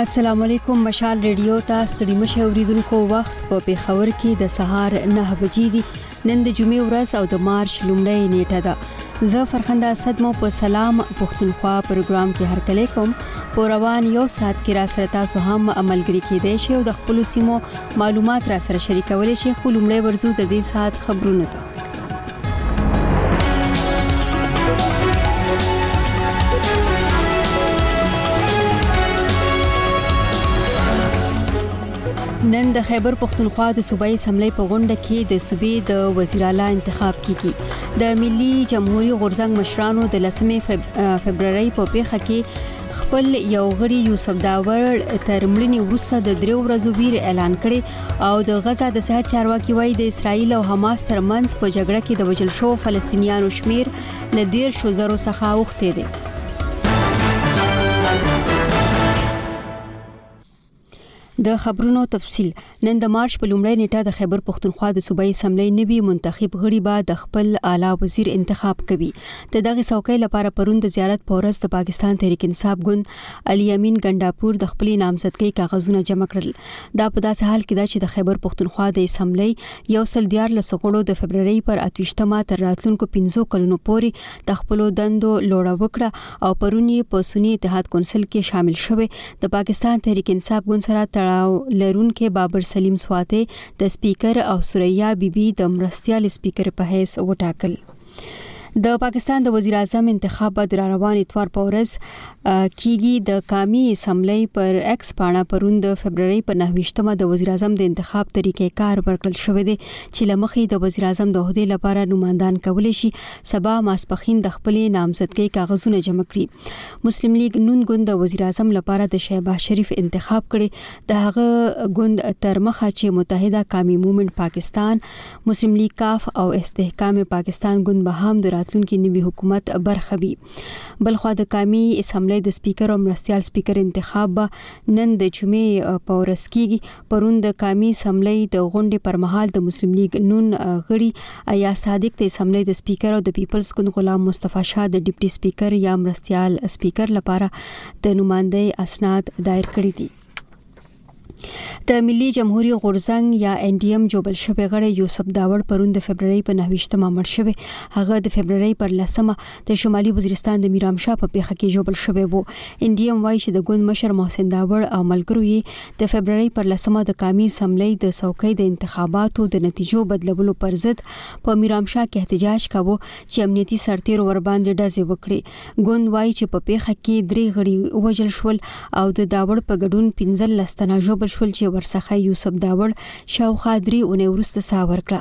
السلام علیکم مشال ریډیو ته ستړي مشه اوریدونکو وخت په پیښور کې د سهار 9 بجې دي نن د جمعې ورځ او د مارچ لومړۍ نیټه ده زه فرخنده اسد مو په سلام پښتونخوا پروګرام کې هر کله کوم په روان یو ساعت کې را سره تاسو هم عملګری کېدئ شئ او د خپل سیمو معلومات را سره شریکولای شئ خو لومړی ورزو د دې ساعت خبرونه ته نن د خیبر پښتونخوا د صوبایي سملې په غونډه کې د صوبې د وزیراله انتخاب کیږي د ملي جمهوریت غورځنګ مشرانو د لسمې فبرवरी په پیخه کې خپل یو غړي یوسف داور تر مړینې وروسته د دریو ورځو ویر اعلان کړي او د غزا د صحت چارواکي وایي د اسرایل او حماس ترمنځ په جګړه کې د وژل شوو فلسطینیانو شمیر له 10 زرو څخه اوخته دي د خبرونو تفصيل نن د مارچ په لومړۍ نیټه د خیبر پښتونخوا د صوبایي اسمبلی نوي منتخب غړي به د خپل اعلی وزیر انتخاب کوي د دغه څوکۍ لپاره پرون د زیارت پورس د پاکستان تحریک انصاف ګوند علي امین ګنډاپور د خپل نامزدګۍ کاغذونه جمع کړل دا په داسې حال کې ده چې د خیبر پښتونخوا د اسمبلی یو سل دیار لسغړو د فبرवरी پر 28مه تر راتلونکو 15 کلونو پورې د خپل دندو لوړه وکړه او پرون یې په سنی اتحاد کونسل کې شامل شوی د پاکستان تحریک انصاف ګوند سره تړاو لرونکي بابر سلیم سواته د سپیکر او سریا بیبي د مرستیال سپیکر په حیث وټاکل د پاکستان د وزیر اعظم انتخاب به د روان اتوار په ورځ کیږي د قامي اسمبلی پر ایکس پاڼه پرون د فبرवरी په 9مه د وزیر اعظم د انتخاب طریقې کار ورکړل شوې دي چې لمخې د وزیر اعظم د عہدې لپاره نوماندان کول شي سبا ماسپخین د خپلې نامزدګۍ کاغذونه جمع کړي مسلم لیګ نون ګوند د وزیراعظم لپاره د شهباز شریف انتخاب کړي د هغه ګوند تر مخه چې متحده قومي مومنټ پاکستان مسلم لیګ کاف او استحکام پاکستان ګوند به هم د راتلونکي نوي حکومت برخه وي بلخوا د قومي اسمبلی د سپیکر او مرستيال سپیکر انتخاب به نن د جمعې په ورځ کیږي پرون د قامي اسمبلۍ د غونډې پر مهال د مسلم لیګ نون غړي ایا صادق د اسمبلۍ د سپیکر او د پیپلز ګوند غلام مصطفی شاه د ډیپټي سپیکر یا مرستيال سپیکر لپاره د نوماندۍ اسناد دایر کړي دي د ملي جمهوریت غورځنګ یا ان ډي ام جوړل شوی غړی یوسف داوړ پرون د فبرवरी په 9مه مړ شوی هغه د فبرवरी پر لسمه د شمالي وزیرستان د میرام شاه په پیخه کې جوړل شوی وو ان ډي ام وایي چې د ګوند مشر محسن داوړ او ملګرو یې د فبرवरी پر لسمه د قامي اسمبلۍ د څوکۍ د انتخاباتو د نتیجو بدلولو پر ضد په میرامشا کې احتجاج کاوه چې امنیتي سرتیرو ور باندې ډزې وکړي ګوند وایي چې په پیښه کې درې غړي وژل شول او د داوړ په ګډون 15 تنه ژوبل شول چې ورڅخه یوسف داوړ شاوخوا درې اونۍ وروسته ساه ورکړه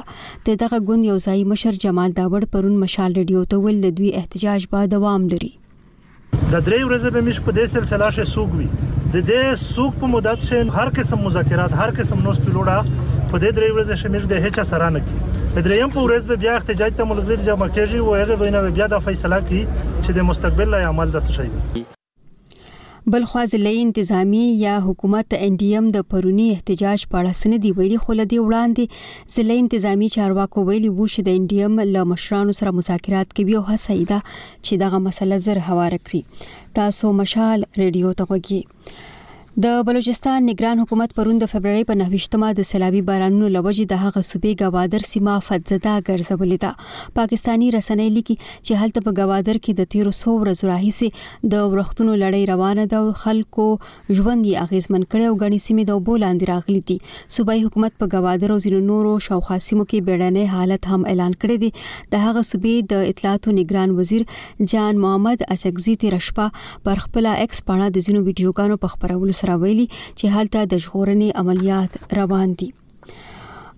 د دغه ګوند یو ځای مشر جمال داوړ پرون مشال ریډیو ته ویل د دوی احتجاج به دوام لري دا درې ورځې به مش په دې سلسله شې سوق وي د دې سوق په مدت شې هر قسم مذاکرات هر قسم نوس پیلوړه په دې درې ورځې شې مش د هیڅ سره نه کی د دریم په ورځ به بیا احتجاج ته ملګری جمع کیږي او هغه دوی نه بیا د فیصله کی چې د مستقبل له عمل د څه شي بل خو ضلعي انتظامی یا حکومت ان ډي ام د پرونی احتجاج په اړه سن دی ویلي خو لدی وړاندې ضلعي انتظامی چارواکو ویلي وو چې د ان ډي ام له مشرانو سره مذاکرات کوي او هڅه یې ده چې دغه مسله زر هواره کړي تاسو مشال ریډیو ته غوږی د بلوچستان نگران حکومت پرون د فبرवरी په 9مه د سیلابي بارانونو لوجې د هغه صوبې گوادر سیمه فدزده ګرځولې ده پاکستانی رسنۍ لیکي چې هلته په گوادر کې د تیرو 100 ورځو راهیسې د ورښتونو لړۍ روانه ده او خلکو ژوند یې اغیزمن کړی او غني سیمې د اوبو لاندې راغلي دي صوبایي حکومت په گوادر او ځینو نورو شاوخوا سیمو کې بیړنی حالت هم اعلان کړی دی د هغه صوبې د اطلاعاتو نگران وزیر جان محمد اسکزي تیر شپه پر خپل ایکس پاڼه د ځینو ویډیوګانو په خبرولو سره ویلي چې هلته د ژغورنې عملیات روان دي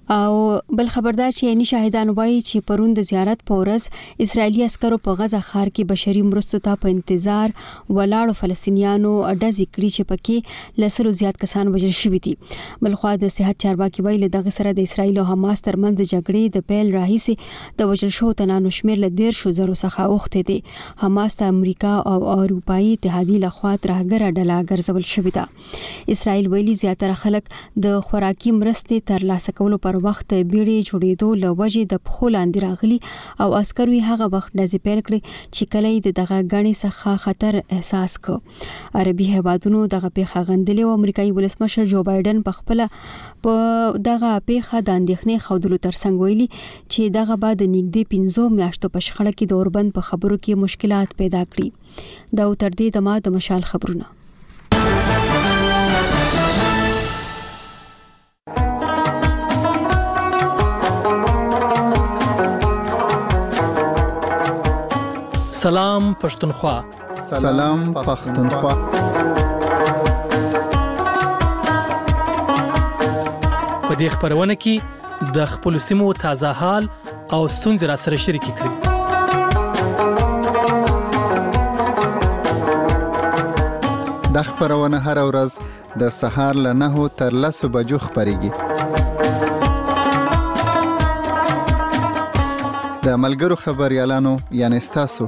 او بل خبردار چې عیني شاهدان وایي چې پرون د زیارت په ورځ اسرایلی عسکرو په غزه ښار کې بشري مرستو ته په انتظار ولاړو فلسطینیانو ډزې کړې چې پکې لسلو زیات کسان وژل شوي دي بلخوا د صحت چارواکي وایي له دغه سره د اسرایل او حماس ترمنځ د جګړې د پیل راهیسې د وژل شوو تنانو شمیر له ډیر شو زرو څخه اوخته دي حماس ته امریکا او اروپאי اتحادیه لخوا ترهګره ډله ګرځول شوې ده اسرائیل ویلي زیاتره خلک د خوراکي مرستې تر لاسه کولو پر وخت د بیړې جوړېدو له وجې د پښو لاندې راغلي او عسکرو یې هغه وخت ډزې پیل کړې چې کله یې د دغه ګڼې څخه خطر احساس کړ. عربي هېوادونو دغه پېښه غندلې او امریکایي ولسمشر جو بایډن په خپله په دغه پېښه د اندېښنې ښودلو ترڅنګ ویلي چې دغه به د نږدې پنځو میاشتو په شخړه کې د اوربند په خبرو کې مشکلات پیدا کړي. دا او تر دې دمه د مشال خبرونه سلام پښتونخوا سلام پښتونخوا په دې خبرونه کې د خپل سیمو تازه حال او ستونزې را سره شریکې کړي د خبرونه هر ورځ د سهار له 9 تر 10 بجو خبريږي د ملګرو خبريالانو یعنی تاسو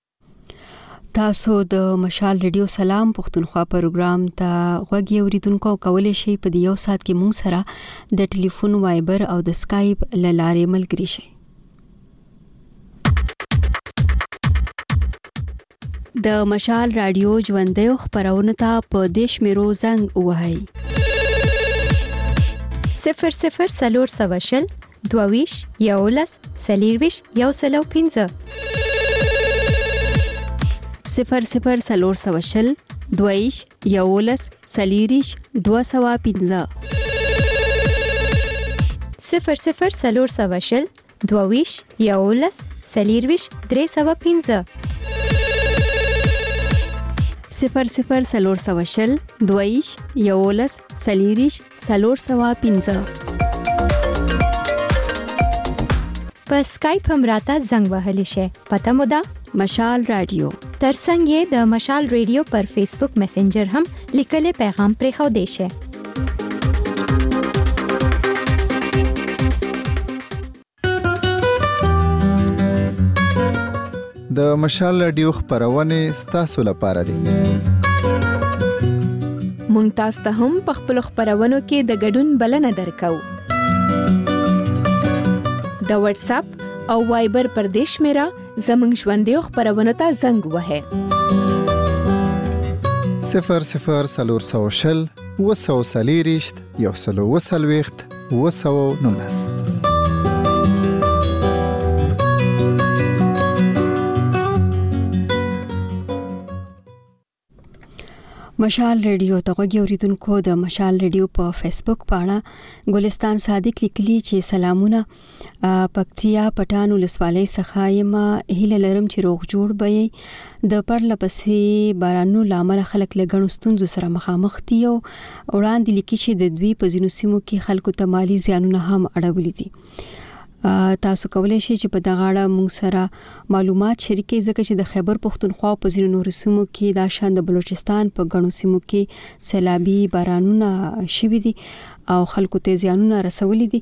تاسو د مشال ریډیو سلام پښتونخوا پروګرام ته غوږی اوریدونکو کولای شئ په یو ساعت کې مونږ سره د ټلیفون وایبر او د اسکایپ لارې ملګری شئ د مشال رادیو ژوندې خبرونه ته په دیش میرو زنګ وهاي 00 سلور سوشل دوه ویشت، یولس، څلور ویشت، یو سل او پنځه. صفر صفر څلور سوه شل، دویش، یولس، څلیریش، دوه سوه پنځه. صفر صفر څلور سوه شل، دویش، یولس، څلیریش، درې سوه پنځه. صفر صفر څلور سوه شل، دویش، یولس، څلیریش، څلور سوه پنځه په سکایپ هم راته زنګ وهلی شئ پته مو ده مشال رادیو ترڅنګ یې د مشال رادیو پر فیسبوک میسنجر هم لیکلی پیغام پرې خو دی شي د مشال رادیو خبرونه ستاسو لپاره دي مونږ تاسو ته هم په خپل خبرونو کې د ګډون بلنه درکو د واتس اپ او وایبر پر دیش میرا زمنګ ژوندې خبرونه ته زنګ وهه 00 سلور سوشل و سو سلیریشت یو سل او څلوېښت اووه سوه او نولس مشال ریډیو ته غوږی اوریدونکو د مشال ریډیو په فیسبوک پاڼه ګلستان صادق لیکلی چې سلامونه پکتیا پټان ولسوالۍ څخه یم هیله لرم چې روغ جوړ به یې د پرله پسې بارانونو لامل خلک له غنو ستونزو سره مخامخ دي او وړاندې لیکي چې د دوی په ځینو سیمو کې خلکو ته مالی زیانونه هم اړولې دي تاسو کولای شئ چې په دغه اړه موږ سره معلومات شریک کړئ ځکه چې د خیبر پښتونخوا په ځینو نورو سیمو کې دا شان د بلوچستان په غنو سیمو کې سیلابي بارانونه شوي دي او خلکو ته زیانونه رسولي دي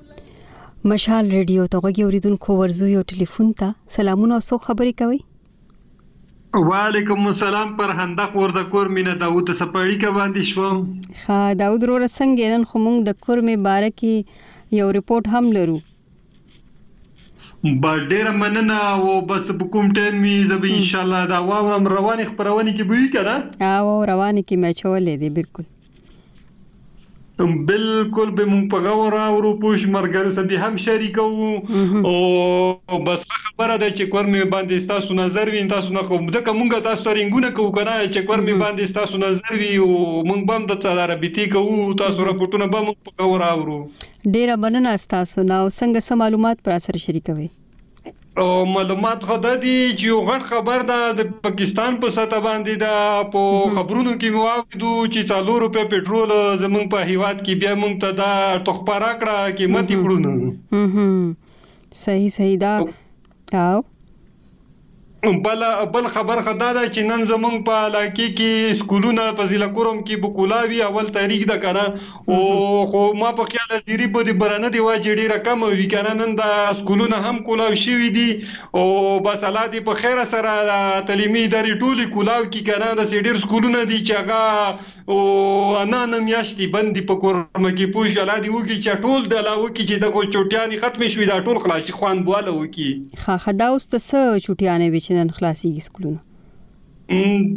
مشال ریډیو ته غوږی اوریدونکو ورزو یو ټلیفون ته سلامونه او سو خبرې کوي وعلیکم السلام پر هنده خور د کور مینه داوود سپړی کا باندې شوم ښه داوود وروره څنګه نن خو موږ د کور می باره کې یو رپورت هم لرو با ډیره مننه او بس په کوم ټایم وی زه به ان شاء الله دا واورم رواني خبرونه کې به وی کنه او رواني کې مې چولې دي بالکل بالکل به مونږ په غور اورو پوه شي مرګري صاحب هم شریکو او بس خبره ده چې کور مې باندې تاسو نظر وین تاسو نه کوم ځکه مونږ تاسو ته رنګونه کوو کنه چې کور مې باندې تاسو نظر وی او مونږ بم د تعالی ربيتي کوو تاسو رپورټونه به مونږ په غور اورو ډیره مننه تاسو نه او څنګه سم معلومات پر سره شریکوي او معلومات خو دا دي چې یو غټ خبر دا د پاکستان په سطح باندې دا په خبرونو کې مو واوریدو چې څلور روپې پټرول زمونږ په هیواد کې بیا مونږ ته دا تخبره کړه قیمت یې کړو نو صحیح صحیح دا او بله بل خبرخه دا ده چی نن زمونږ په علاقی کی سکولونه په ضلع کورم کی په کولا وی اول تحریک ده کنه او خو ما په خیال ازیری په دی برنه دی وا چی ډیره کم وی کنه نن دا سکولونه هم کولاو شوی دی او بس الله دی په خیره سره تعلیمی اداری ټولی کولاو کی کنه داسی ډیر سکولونه دی چی هغه او انا نه میاشتي بندي په کورمه کې پوه شو الله دې وکړي چې ټول د الله وکړي چې دغه چوټیانې ختمې شوې دا ټول خلاصي خوان بواله وکړي ښه ښه دا اوس د څه چوټیانې وي چې نن خلاصېږي سکولونه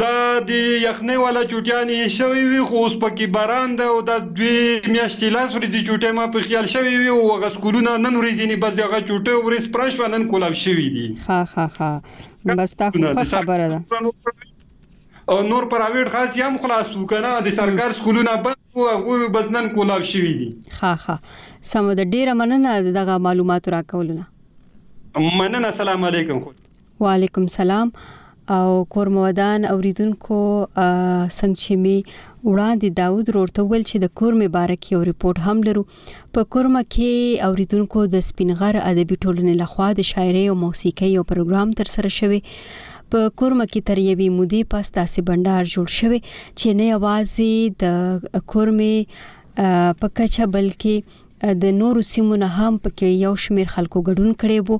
دا د یخنۍ والا چوټیانې شوې وي خو اوس پکې باران ده او دا دوې میاشتې لاس ورځې چوټۍ ما په خیال شوې وي او هغه سکولونه نن ورځې نه بس هغه چوټۍ ورځ پران شوه نن کولاو شوي دي ښه ښه ښه بس دا خبره ده او نور پراویټ خاص هم خلاص وکنه د سرکار سکولونه بند وو هغه بس نن کولاو شوی دي ها ها سم د ډیره مننه دغه معلومات راکولونه مننه السلام علیکم وعلیکم سلام او کور مودان اوریدونکو څنګه چې می وړاندې داوود ورته ویل چې د کور مبارکي او رپورت هم لرو په کورمه کې اوریدونکو د سپینغر ادبي ټولنې لخوا د شاعرۍ او موسیقۍ یو پروګرام تر سره شوی په کورمه کې تر یوې مودې پس داسې بندر جوړ شوی چې نه یوازې د کورمې په کچه بلکې د نورو سیمو نه هم پکې یو شمیر خلکو ګډون کړی وو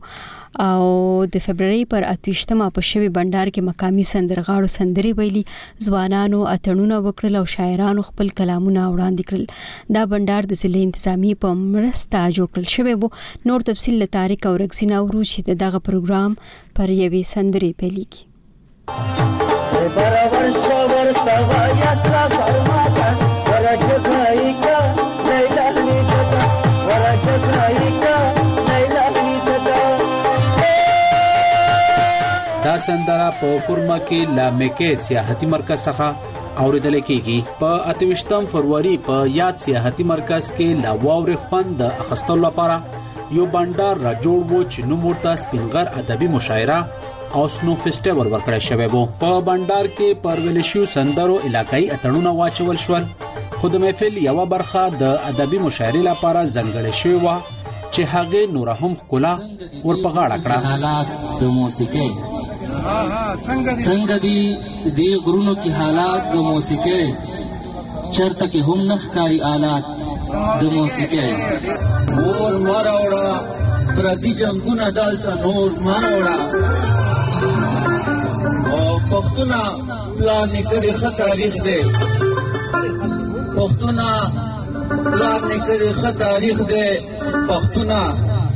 او د فبرورۍ پر اتوشتمه په شوی بندار کې مقامی سندرغاړو سندرې ویلي ځوانانو اتڼونه وکړل او شاعرانو خپل کلامونه وړاندې کړل دا بندار د ضلع انتظامی په مرسته جوړ کړل شوی وو نور تفصیل له طارق او رکزینا ورو چې دغه پروګرام پر یوې سندرې پیلېږي دا سندره په کورما کې لا مکه سیاحتي مرکز څخه اوریدل کیږي په 28 فروری په یاد سیاحتي مرکز کې لا واورې خوند د اخستلو لپاره یو بندر را جوړ وو چې نو مرتا سپینګر ادبي مشاعره او سنو فیسټیول ورکړی شوی وو په بندر کې پر ویل شو سندرو علاقائی اتړونه واچول شول خو د محفل یو برخه د ادبي مشاعرې لپاره ځنګړې شوې و چې هغه نور هم خلا ور په غاړه کړه حالات د موسیقۍ څنګه دي د غرونو کې حالات د موسیقۍ چرته کې هم نخکاری آلات د موسیقۍ نور مراوړه پردي جنگونه دلته نور مراوړه او پښتونه پلان کړي خه تاریخ دی پښتونه پلان کړي خه تاریخ دی پښتونه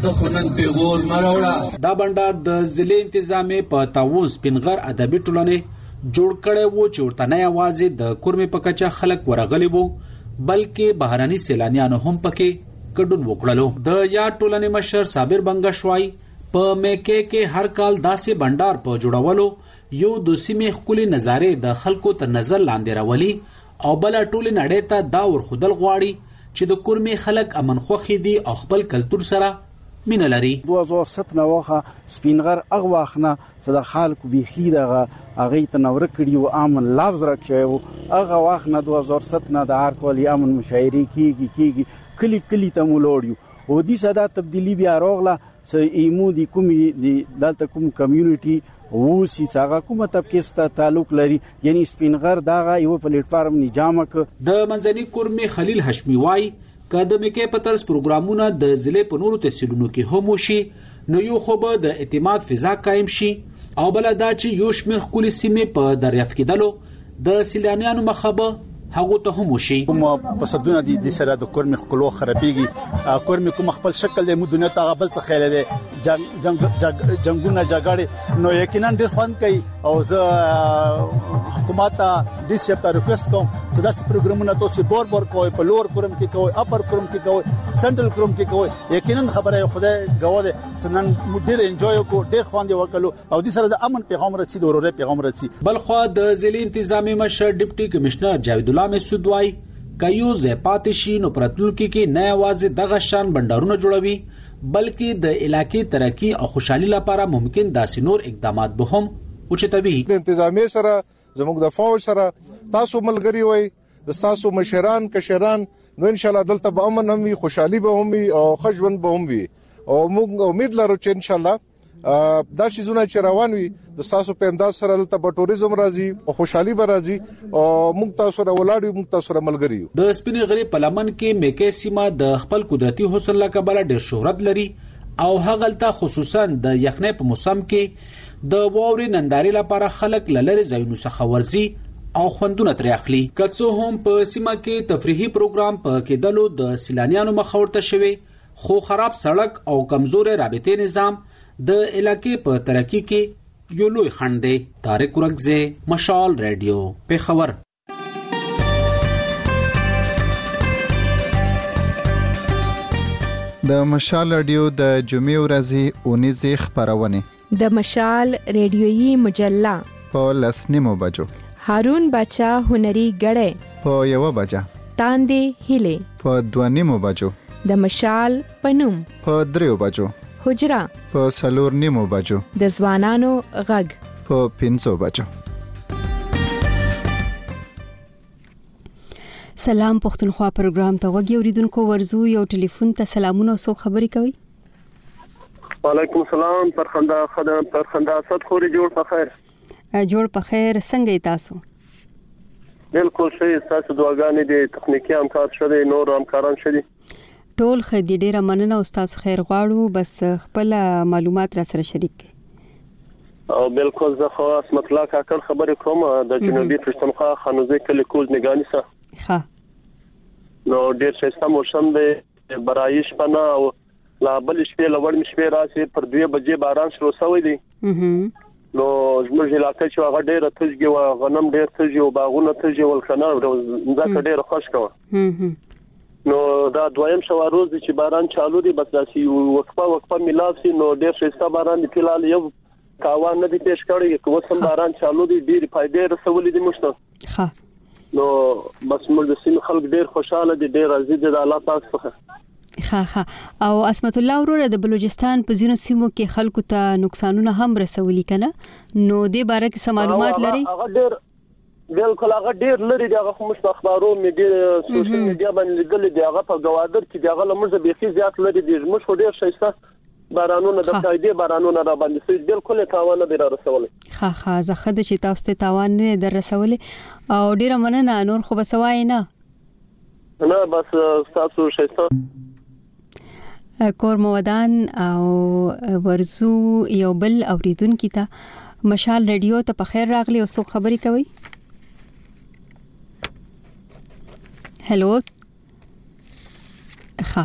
د خنن پیغور مراوړه دا بندر د ضلع انتظامی په تاووز پنغر ادبي ټولنې جوړ کړی و چې ورته نه یوازې د کورمې په کچه خلک ورغلي وو بلکې بهرني سیلانیانو هم پکې ګډون وکړلو د یاد ټولنې مشر صابر بنګش وایي په میکې کې هر کال داسې بنډار په جوړولو یو د سیمې ښکلې نظارې د خلکو تر نظر لاندې راولي او بل ټولې نړۍ ته دا ورخودل غواړي چې د کورمې خلک امن خوښي دي او خپل کلتور سره مینه لري دوه زور ست نوخه سپینغر اغواخنه څه د خلکو بیخي دغه هغه ته نور کړي او امن لفظ راکښي او هغه وخت نه 2007 نه د هر کال امن مشاعره کیږي کیږي کلی کلی ته مولوړیو او دې صدا تبدیلی بیا راغله چې ایمو د کومې د دلته کوم کمیونټي ووسی چې هغه کومه طبقه سره تعلق لري یعنی سپینغر دغه یو پلیټ فارم نه جامه ک د منځنی کورمې خلیل هشمی وای که د میکې په طرز پروګرامونه د ضلع په نورو تحصیلونو کې هم وشي نو یو خو به د اعتماد فضا قایم شي او بله دا چې یو شمېر ښکلې سیمې په دریافت کېدلو د سیلانیانو مخه به هغه ته هم وشي کوم فسادونه دي د سره د کورمې خلو خرابيږي کورمې کوم خپل شکل د مو دنیا ته غبل څه خیره دي جنگ جنگ جنگونه جګړې نو یقینا ډیر خوند کوي او زه حکومت ته د سیب ته ریکوست کوم چې دا پروګرامونه تاسو بور بور کوی په لور کورم کې کوی اپر کورم کې کوی سنټرل کورم کې کوی یقینا خبره خدای غوړه ده چې نن موږ ډیر انجوای کو ډیر خوند وکړو او د سره د امن پیغام رسید ورور پیغام رسید بلخو د ضلع انتظامی مشر ډیپټي کمشنر جاوید الله مسعود وای کيو زپات شي نو پرتلونکو کې نه आवाज دغه شان بندرونه جوړوي بلکې د علاقې ترقي او خوشحالي لپاره ممکن داسې نور اقدامات به هم اوچتوي. د انتظامیې سره، زموږ د فوج سره، تاسو ملګري وئ، د ستاسو مشران، کشران، نو ان شاءالله دلته به امن هم وي، خوشحالي به هم وي او ښه ژوند به هم وي او موږ امید لرو چې ان شاءالله. دا شیزونه چې روان وي د ساسو په امداد سره دلته په ټوریزم راځي او خوشحالي به راځي او موږ تاسو را ولاړ یو موږ تاسو را ملګری یو د سپینې غری په لمن کې میکې سیمه د خپل قدرتي حسن له کبله ډېر شهرت لري او هغلته خصوصا د یخنۍ په موسم کې د واورې نندارې لپاره خلک لری ځایونو څخه ورزي او خوندونه ترې اخلي که څه هم په سیمه کې تفریحي پروګرام په کېدلو د سیلانیانو مخ ورته شوی خو خراب سړک او کمزوری رابطې نظام د علاقې په ترقي کې یو لوی خنډ دی طارق ورکزی مشال ریډیو پېښور د مشال رادیو د جمعې ورځې اونیزې خبرونه د مشال ریډیویي مجله په لس نیمو بجو هارون باچا هنري ګړی په یوه بجه تاندې هیلې په دوه نیمو بجو د مشال په نوم په دریو بجو حجره په څلور نیمو بجو د ځوانانو غږ په پنځو بجو سلام پښتونخوا پروګرام ته وګورئ اوریدونکو ورزو یو ټلیفون ته سلامونه او څو خبرې کوي وعلیکم السلام پر خندا خدا پر خندا صد خوري جوړ په خیر جوړ په خیر څنګه تاسو بالکل شي تاسو دعاګانې دي تخنیکی همکار شوی نور همکاران شوی ټول خدي ډیره مننه او تاسو خیر غواړو بس خپل معلومات را سره شریک کړئ او بالکل زه خو اسمت الله کاکړ خبرې کوم د جنوبي پښتونخوا خانوزي کلی کوز نګانی سره ښه نو ډیر ښه سم موسم دی برای شپه نه او لا بل شپې لوړ مشپې راسي پر دوی بجې باران شروع شوی دی نو زموږ علاقې چې هغه ډېر تجګي و غنم ډېر تجي او باغونه تجي ول کنه دا ډېر خوش کوه نو دا دویم شوا روز چې باران چالو دی بس داسي وقفه وقفه ملاف سي نو ډېر شسته باران دی فلال یو تاوان نه دی پیش کړی کوم باران چالو دی ډېر فائدې رسولې دي مشته ها نو بس موږ د سیمې خلک ډیر خوشاله دي ډیر راضي دي د الله پاک څخه ها ها او اسمت الله وروره د بلوچستان په ځینو سیمو کې خلکو ته نقصانونه هم رسولي کنه نو دې باره کې څه معلومات لري هغه ډیر بالکل هغه ډیر لري دغه خو مش اخبارو میډیا سوشل میډیا باندې لیدل دي هغه په گوادر کې دغه لمرزه بيخي زیات لري دي مش خو ډیر شایسته بارانونه د خدای دې بارانونه را باندې سوي بالکل تاوان نه دی را رسولی ښه ښه زه ښه ده چې تاسو ته تاوان نه در رسولی او ډیره مننه نور خو بس وای نه نه بس تاسو شایسته کور مودان او ورزو یو بل اوریدونکو ته مشال رادیو ته په خیر راغلی او څو خبرې کوي هلو ښه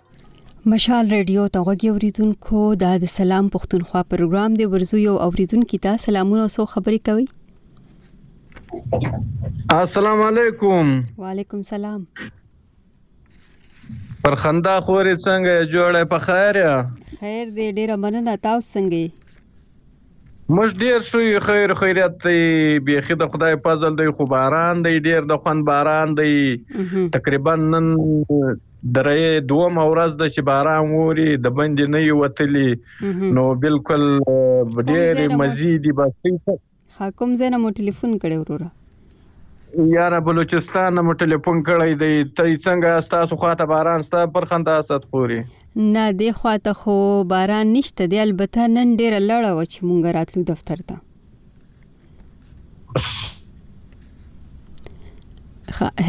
مشال رادیو ته غوږی اوریدونکو دا د سلام پښتونخوا پروګرام دی ورزو یو اوریدونکو ته سلامونه او خبرې کوي السلام علیکم وعلیکم سلام پر خندا خورې څنګه جوړه په خیر خیر دې ډیره مننه تاسو څنګه موږ ډیر ښه یو خیر خیریت دی بیخی د خدای فضل دی خو باران دی ډیر د خوند باران دی تقریبا نن درې دومه ورځ ده چې باران ووري د بندې نه یې وتلي نو بالکل ډېرې مزې دي بس کوم ځای نه مو ټلیفون کړی وروره یاره بلوچستان نه مو ټلیفون کړی دی ته څنګه ستاسو خواته باران ستا پر خندا ست خوري نه دی خواته خو باران نشته دی البته نن ډیره لړه و چې مونږ راتلو دفتر ته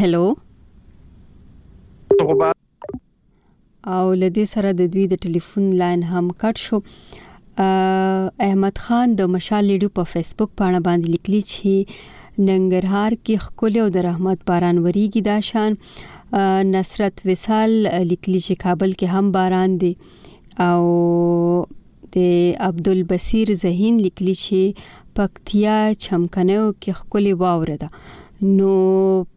هلو او لدې سره د دوی د ټلیفون لاین هم کټ شو احمد خان د مشال لیډو په فیسبوک پاڼه باندې لیکلی چې ننګرهار کې خکل او د رحمت باران وریږي دا شان نصرت وصال لیکلی چې کابل کې هم باران دی او د عبدالبصیر زهین لیکلی چې پکتیا چمکنیو کې خکل واوره ده نو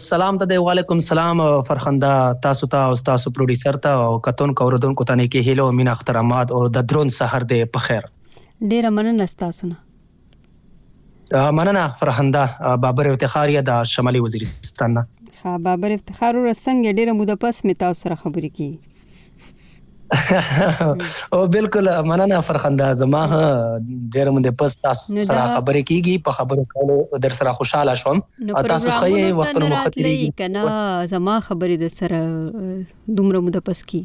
سلام ته دی وعلیکم سلام فرخنده تاسو ته او تاسو پروډوسر ته او کتون کوردون کو تنه کې هیلو مین اخترامات او د درون سحر دی په خیر ډیره مننه تاسو نه مننه فرخنده بابر افتخار یا د شمالي وزیرستان نه ها بابر افتخار ور څنګه ډیره موده پس می تاسو سره خبرې کی او بالکل مننه فرخنده زما ډیر مونږ پس تاسو سره خبرې کیږي په خبرو کولو در سره خوشاله شوم تاسو خو یې وخت مو خطرې کنه زما خبرې د سره دومره مونږ پس کی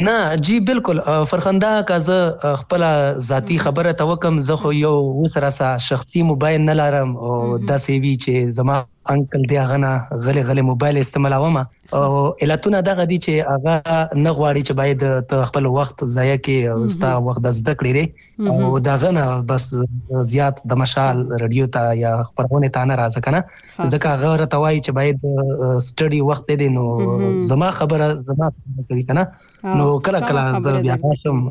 نه جی بالکل فرخنده که زه خپل ذاتی خبره توکم زه خو یو وسره شخصي موبایل نه لرم او داسې وی چې زما انکل دی هغه نه غلې غلې موبایل استعمالوم او علتونه دغه دي چې هغه نه غواړي چې باید ته خپل وخت ضایع کې او ستا وخت د زده کړې لري او دغه نه بس زیات د مشال رادیو ته یا خبرونه ته نه راځه کنه ځکه هغه راته وایي چې باید سټډي وخت دی نو زما خبره زما کوي کنه نو کله کله زه بیا شم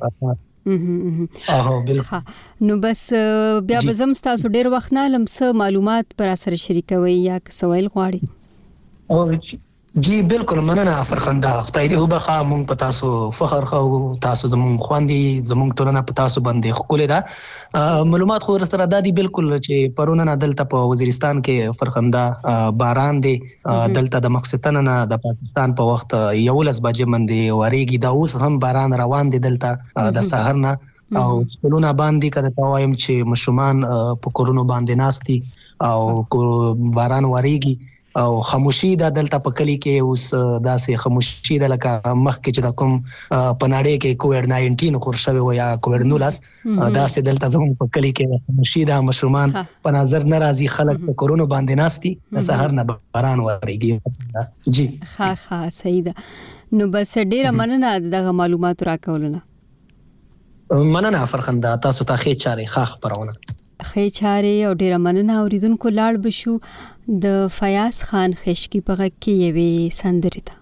اها بالکل نو بس بیا به زم تاسو ډیر وخت نه لم سه معلومات پر سره شریکوي یا سوال غواړي او جی بالکل مننه فرخنده خدای دې وبخا مونږ په تاسو فخر خو تاسو زمونږ خوندې زمونږ ټولنه په تاسو باندې خکولې ده معلومات خو سره دادي بالکل چې پرونه نه دلته په وزیرستان کې فرخنده باران دی دلته د مقصدن نه د پاکستان په وخت یو لس بجې مندي وریږي دا اوس هم باران روان دی دلته د سحر نه او سکولونه باندې کده تا وایم چې مشومان په کورونو باندې ناشتي او باران وریږي او خموشی ده دلته په کلی کی اوس داسی خموشی ده لکه مخکی چی دا کوم په نړی کی کوویډ 19 خور شوی و یا کوویډ 19 داسی دلته زموږ په کلی کی خموشی ده مشرومان په نظر نه راځی خلک په کورونو باندی ناست دی د سهار نه باران وریږی جی ښه ښه صحیح ده نو بس ډیره مننه دغه معلومات راکولو نه مننه فرخنده تاسو ته ښې چارې ښه خبرونه ښې چارې او ډیره مننه اوریدونکو لاړ بشو د فیاض خان خشکی په غږ کې یوې سندرې ته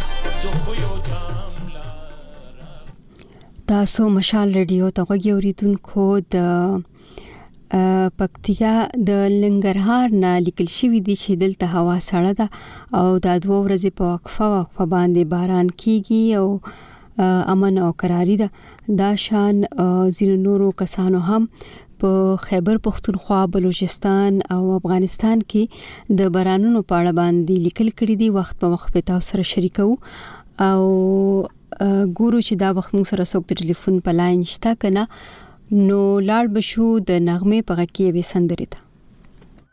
تاسو مشال رادیو ته غوږی اوریدونکو د پکتیا د لنګرهار نه لیکل شوې دي چې دلته هوا سړه ده او دا دوه ورځې په وقفه وقفه باندې باران کیږي او امن او قراری ده دا شان زینو نورو کسانو هم په خیبر پښتونخوا، بلوچستان او افغانستان کې د بارانونو په اړه باندې لیکل کړي دي وخت په وخت په تاسو سره شریکو او ګورو چې دا وخت موږ سره څوک د ټلیفون په لاین شته کنه نو لاړ بشو د نغمه په غکیه به سندره ده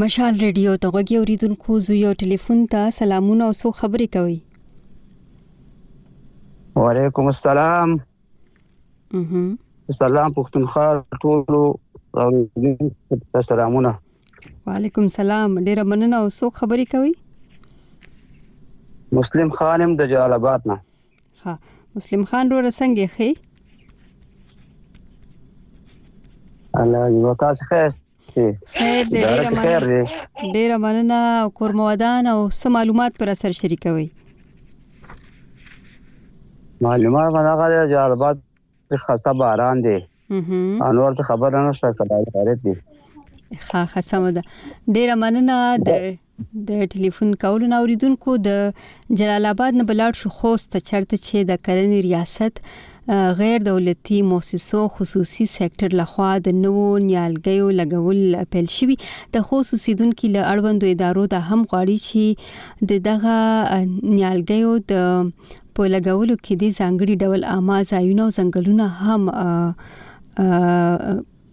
مشال ریډیو ته غوږی اوریدونکو زو یو ټلیفون ته سلامونه او سو خبرې کوي وعلیکم السلام سلام پښتونخوا ټولو سلامونه وعلیکم سلام ډیره مننه او څوک خبرې کوي مسلم خانم د جلال آباد نه ها مسلم خان رو رسنګ خې الله یو تاسو خیر خیر دې ډیره مننه ډیره مننه او کورمودان او سم معلومات پر اثر شریکوي معلومات هغه دی چې البته خاصه باران دی انور ته خبر نه شته کله غیرت دی ښه ښه سم ده ډیره مننه د د ټلیفون کولو نه اوریدونکو د جلال آباد نه بلاړ شو خوست ته چرته چې د کرنې ریاست غیر دولتي موسسو خصوصي سکتور لخوا د نوو نیالګیو لګول پیل شوی د خو سوسیدونکو له اړوندو ادارو دا هم غواړي چې د دغه نیالګیو د په لګولو کې د ځانګړي ډول عامه ځایونه او ځنګلونه هم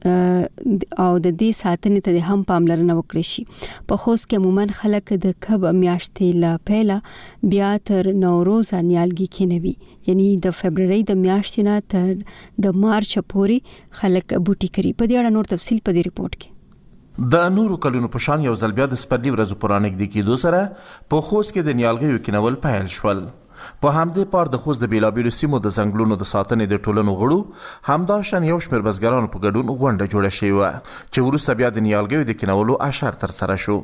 او د دې ساتنې ته هم پاملرنه وکړي شي په خوست کې عموما خلک د کب میاشتې لا پیله بیا تر نوروز نیالګي کینوي یعنی د فبرवरी د میاشتې نه تر د مارچ پورې خلک بوټي کوي په دې اړه نور تفصيل په دې رپورت کې د نورو کلونو په شان یو ځل بیا د سپرلي ورځو په رانږدې کېدو سره په خوست کې د نیالګیو کینول پیل شول. په همدې پار د خوست د بیلابیلو سیمو د ځنګلونو د ساتنې د ټولنو غړو همداشان یو شمېر بزګرانو په ګډون غونډه جوړه شوې وه چې وروسته بیا د نیالګیو د کینولو اشر تر سره شو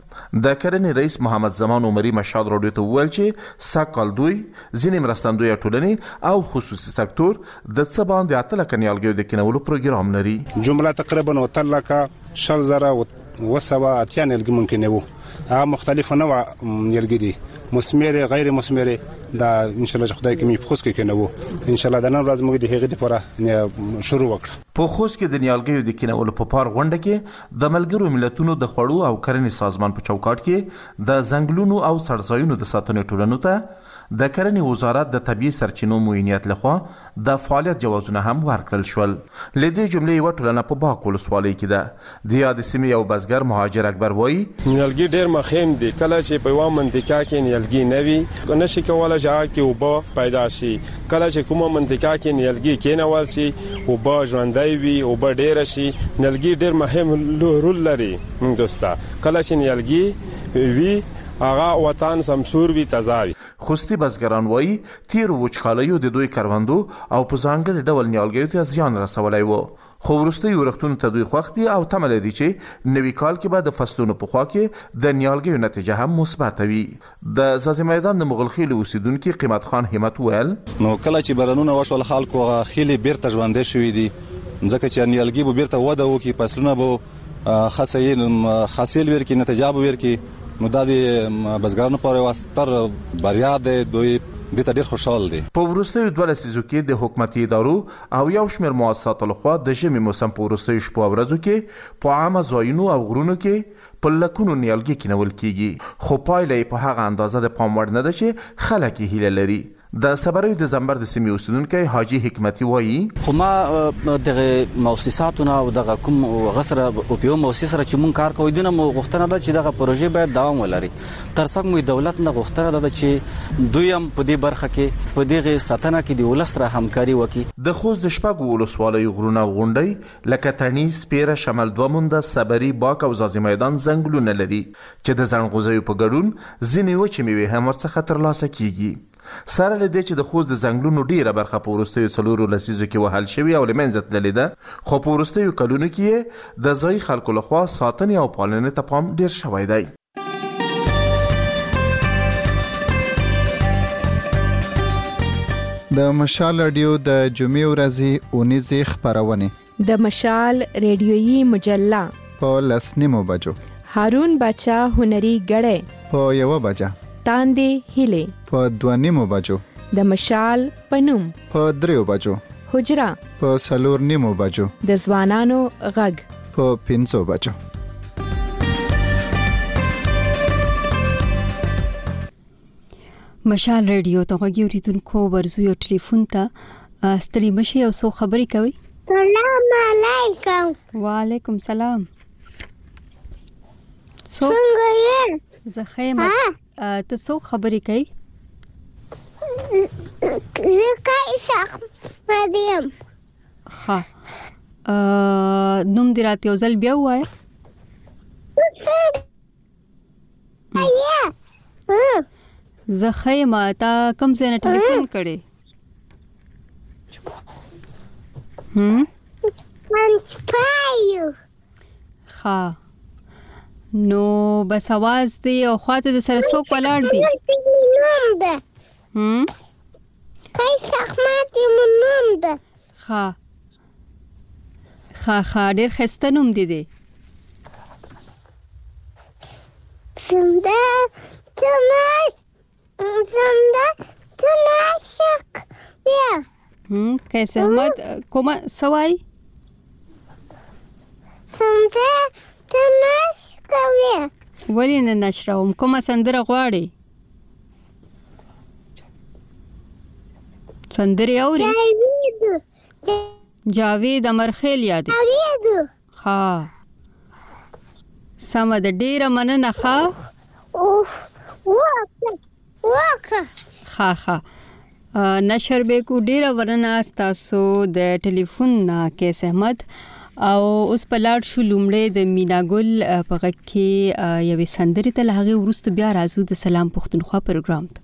د کرنې رئیس محمد زمان عمري مشال راډیو ته وویل چې سږ کال دوی ځینې مرستندوی ټولنې او خصوصي سکتور د څه باندې اته لکه نیالګیو د کینولو پروګرام لري جمله تقریبا اته لکه شل زره اووه سوه اتیا نیلګي ممکنه وو هغه مختلف نوع نیلګي دي مسمرې غیر مسمرې دا ان شاء الله چې خدای کومي په خوست کې کېنوو ان شاء الله د نن ورځ موږ د هغې لپاره شروع وکړه په خوست کې د نیالګیو د کینولو په پار غونډه کې د ملګرو ملتونو د خوړو او کرنې سازمان په چوکاټ کې د ځنګلونو او څړځایونو د ساتنې ټولنو ته د کرنې وزارت د طبیعي سرچینو معینیت له خوا د فعالیت جوازونه هم ورکړل شول. له دې جملې یوه ټولنه په باک ولسوالۍ کې ده. د یادې سیمې یو بزګر مهاجر اکبر وايي، نیالګي ډېر مخیم دي، کله چې په یوه منطقه کې نیالګي نه وي، نه شي کولای چې هغه کې اوبه پیدا شي، کله چې کومه منطقه کې نیالګي کېنول شي، اوبه ژوندۍ وي، اوبه ډېره شي، نیالګي ډېر مهم رول لري موږ ته، کله چې نیالګي وي. هغه وطن سمسور وي تزا وي. خوستي بزګران وايي، تېرو وچکالیو د دوی کروندو او په ځانګړي ډول نیالګیو ته زیان رسولی و، خو وروستیو ورښتونو ته دوی خوښ دي او تمه لري چې نوي کال کې به د فصلونو په خوا کې د نیالګیو نتیجه هم مثبته وي. د ځاځي میدان د مغولخېلو اوسېدونکي قیمت خان همت وویل. نو کله چې بارانونه وشول خلکو هغه خېلې بېرته ژوندۍ شوې دي، ځکه چې نیالګي به بېرته وده وکړي، فصلونه به خاصیل خاصیل ویر کې نتجاب ویر کې نو دا د بزګرانو پر یو ستر بریا دی دوی د ته ډیر خوشحال دي په وروستیو دوه لسیزو کې د حکومتي ادارو او یو شمېر مؤسساتو لخوا د ژمي موسم په وروستیو شپو او ورځو کې په عامه ځایونو او غرونو کې په لکونو نیالګي کینول کیږي خو پایله یې په هغه اندازه د پام وړ نه ده چې خلک یې هیله لري د صبریو د زمبر د سیمې اوسیدونکی حاجي حکمتي وایي، خو ما دغه موسساتو نه او دغه کوم غسر او پیو موسسه سره چې مونږ کار کوو دنه مو غوښتنه ده چې دغه پروژې باید دوام ولري ترڅنګ مو دولت نه غوښتنه ده چې دوی هم په دې برخه کې په دغه ساتنه کې د ولس سره همکاري وکړي د خوست د شپږو ولسوالیو غرونه او غونډۍ لکه تڼي، سپېره، شمل دوه مونده، صبري، باک او ځاځي میدان ځنګلونه لري چې د ځڼغوزیو په ګډون ځینې وچې میوې هم ورڅخه ترلاسه کیږي. سره له دې چې د خوست د ځنګلونو ډیره برخه په وروستیو څلورو لسیزو کې وهل شوې او له منځه تللې ده، خو په وروستیو کلونو کې یې د ځايي خلکو له خوا ساتنې او پالنې ته پام ډیر شوی دی. د مشال راډیو د جمعې ورځې اونیزې خپرونې. د مشال رېډيويي مجله. په لس نيمو بجو. هارون باچا هنري ګړی. په يوه بجه. تاندې هيلې. په دوه نيمو بجو. د مشال په نوم. په دريو بجو. حجره. په څلور نيمو بجو. د ځوانانو غږ. په پنځو بجو. مشال رادیو ته غوږی اوریدونکو ورزو یو ټلیفون ته ستړي مشي او سو خبرې کوي سلام علیکم وعلیکم سلام سو څنګه یې زه ښه یم ته سو خبرې کوي زه کوي شخ مدیم ها نوم دې راته یو ځل بیا وایه زه ښه یم تا کوم ځای نه ټلیفون کړی هم ښه نو بس اواز دی او خواته د سره څوک ولاړ دی هم کای سخمات یې مونږ ده خا خا خا ډیر خسته نوم دی دی زنده تماش زنده تماشک بیا هم قیس احمد کومه سوای زنده تماش کوي ولې نه نشروم کومه سندره غواړي سندرې اوري جاوید جاوید امرخیل یاد جاوید ها سم د ډیره مننه ښا اوف وکه وکه ښا ښا نشر به کو ډیره ورنه ستاسو د ټلیفون نه کیس احمد او اوس په لاړ شو لومړی د مینا ګل په غږ کې یوې سندرې ته له هغې وروسته بیا راځو د سلام پښتونخوا پروګرام ته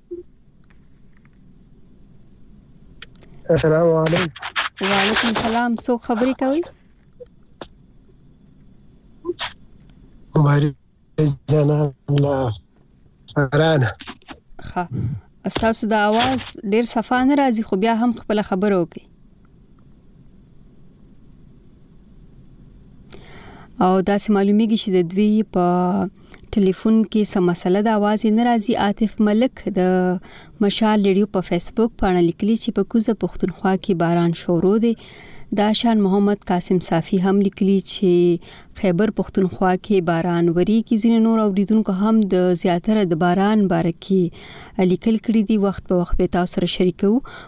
السلام علیکم وعلیکم السلام څو خبرې کوي مبارک جانا الله ارانه ښه استاسو د اواز ډیر صفا نه راځي خو بیا هم خپل خبرو کې او داسې معلومیږي چې د دوی په ټلیفون کې سم مسله د आवाज نه راځي عاطف ملک د مشال لړیو په فیسبوک باندې لیکلي چې په کوزه پښتونخوا کې باران شروع دی دا شان محمد قاسم صافی هم لیکلی چې خیبر پښتونخوا کې باران وری کې ځینې نور اوریدونکو هم د زیاتره د باران بارکي لیکل کړي دي وخت په وخت به تاسو سره شریکو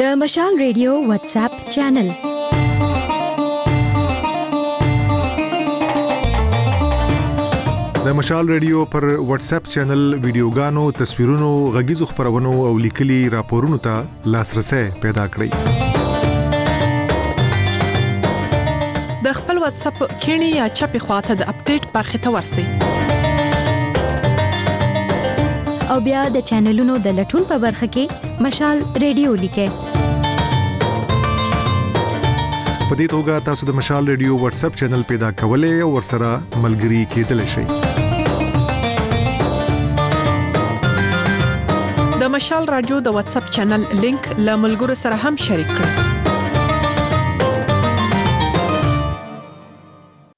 د مشال ریډیو واتس اپ چینل د مشال ریډیو پر واتس اپ چینل ویډیوګانو تصویرونو غږیزو خبرونو او لیکلي راپورونو ته لاسرسي پیدا کړئ د خپل واتس اپ کینی یا چپی خواته د اپډیټ برخه ته ورسی او بیا د چینلونو د لټون په برخه کې مشال ریډیو لیکه په دې توګه تاسو د مشال ریډیو واتس اپ چینل پیدا کولای او ورسره ملګري کېدلی شئ د مشال رادیو د واتس اپ چینل لینک له ملګرو سره هم شریک کړئ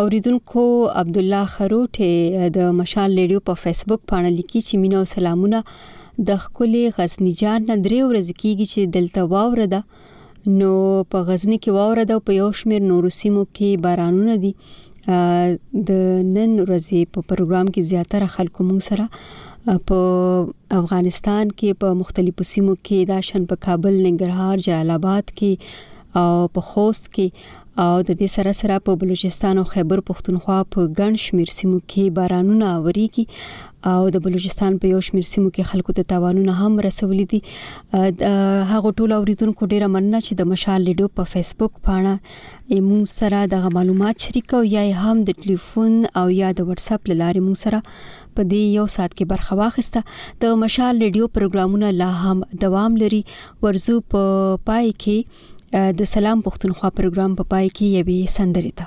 اوریدونکو عبد الله خروټه د مشال لیډیو په فیسبوک باندې لیکي چې مینه او سلامونه د خپلې غزنی جان نه درې ورځ کیږي چې دلته واوره ده نو په غزنی کې واوره ده او په یو شمیر نورو سیمو کې بارانونه دي د نن ورځې په پروګرام کې زیاتره خلکو مو سره په افغانستان کې په مختلفو سیمو کې دا شن په کابل ننګرهار جلال آباد کې او په خوست کې او د دې سره سره په بلوچستان او خیبر پښتونخوا په ګڼ شمیر سیمو کې بارانونه اوريږي او د بلوچستان په یو شمیر سیمو کې خلکو ته تاوانونه هم رسولي دي هغه ټول اوریدونکو ډیره مننه چې د مشال لیډو په فیسبوک پاڼه مون سره د معلومات شریکو یا هم د ټلیفون او یا د واتس اپ لارې مون سره په دې یو ساعت کې برخه واخیسته د مشال ریډیو پروګرامونه لا هم دوام لري ورزو په پای کې د سلام پښتونخوا پروګرام په پای کې یوي سندري ته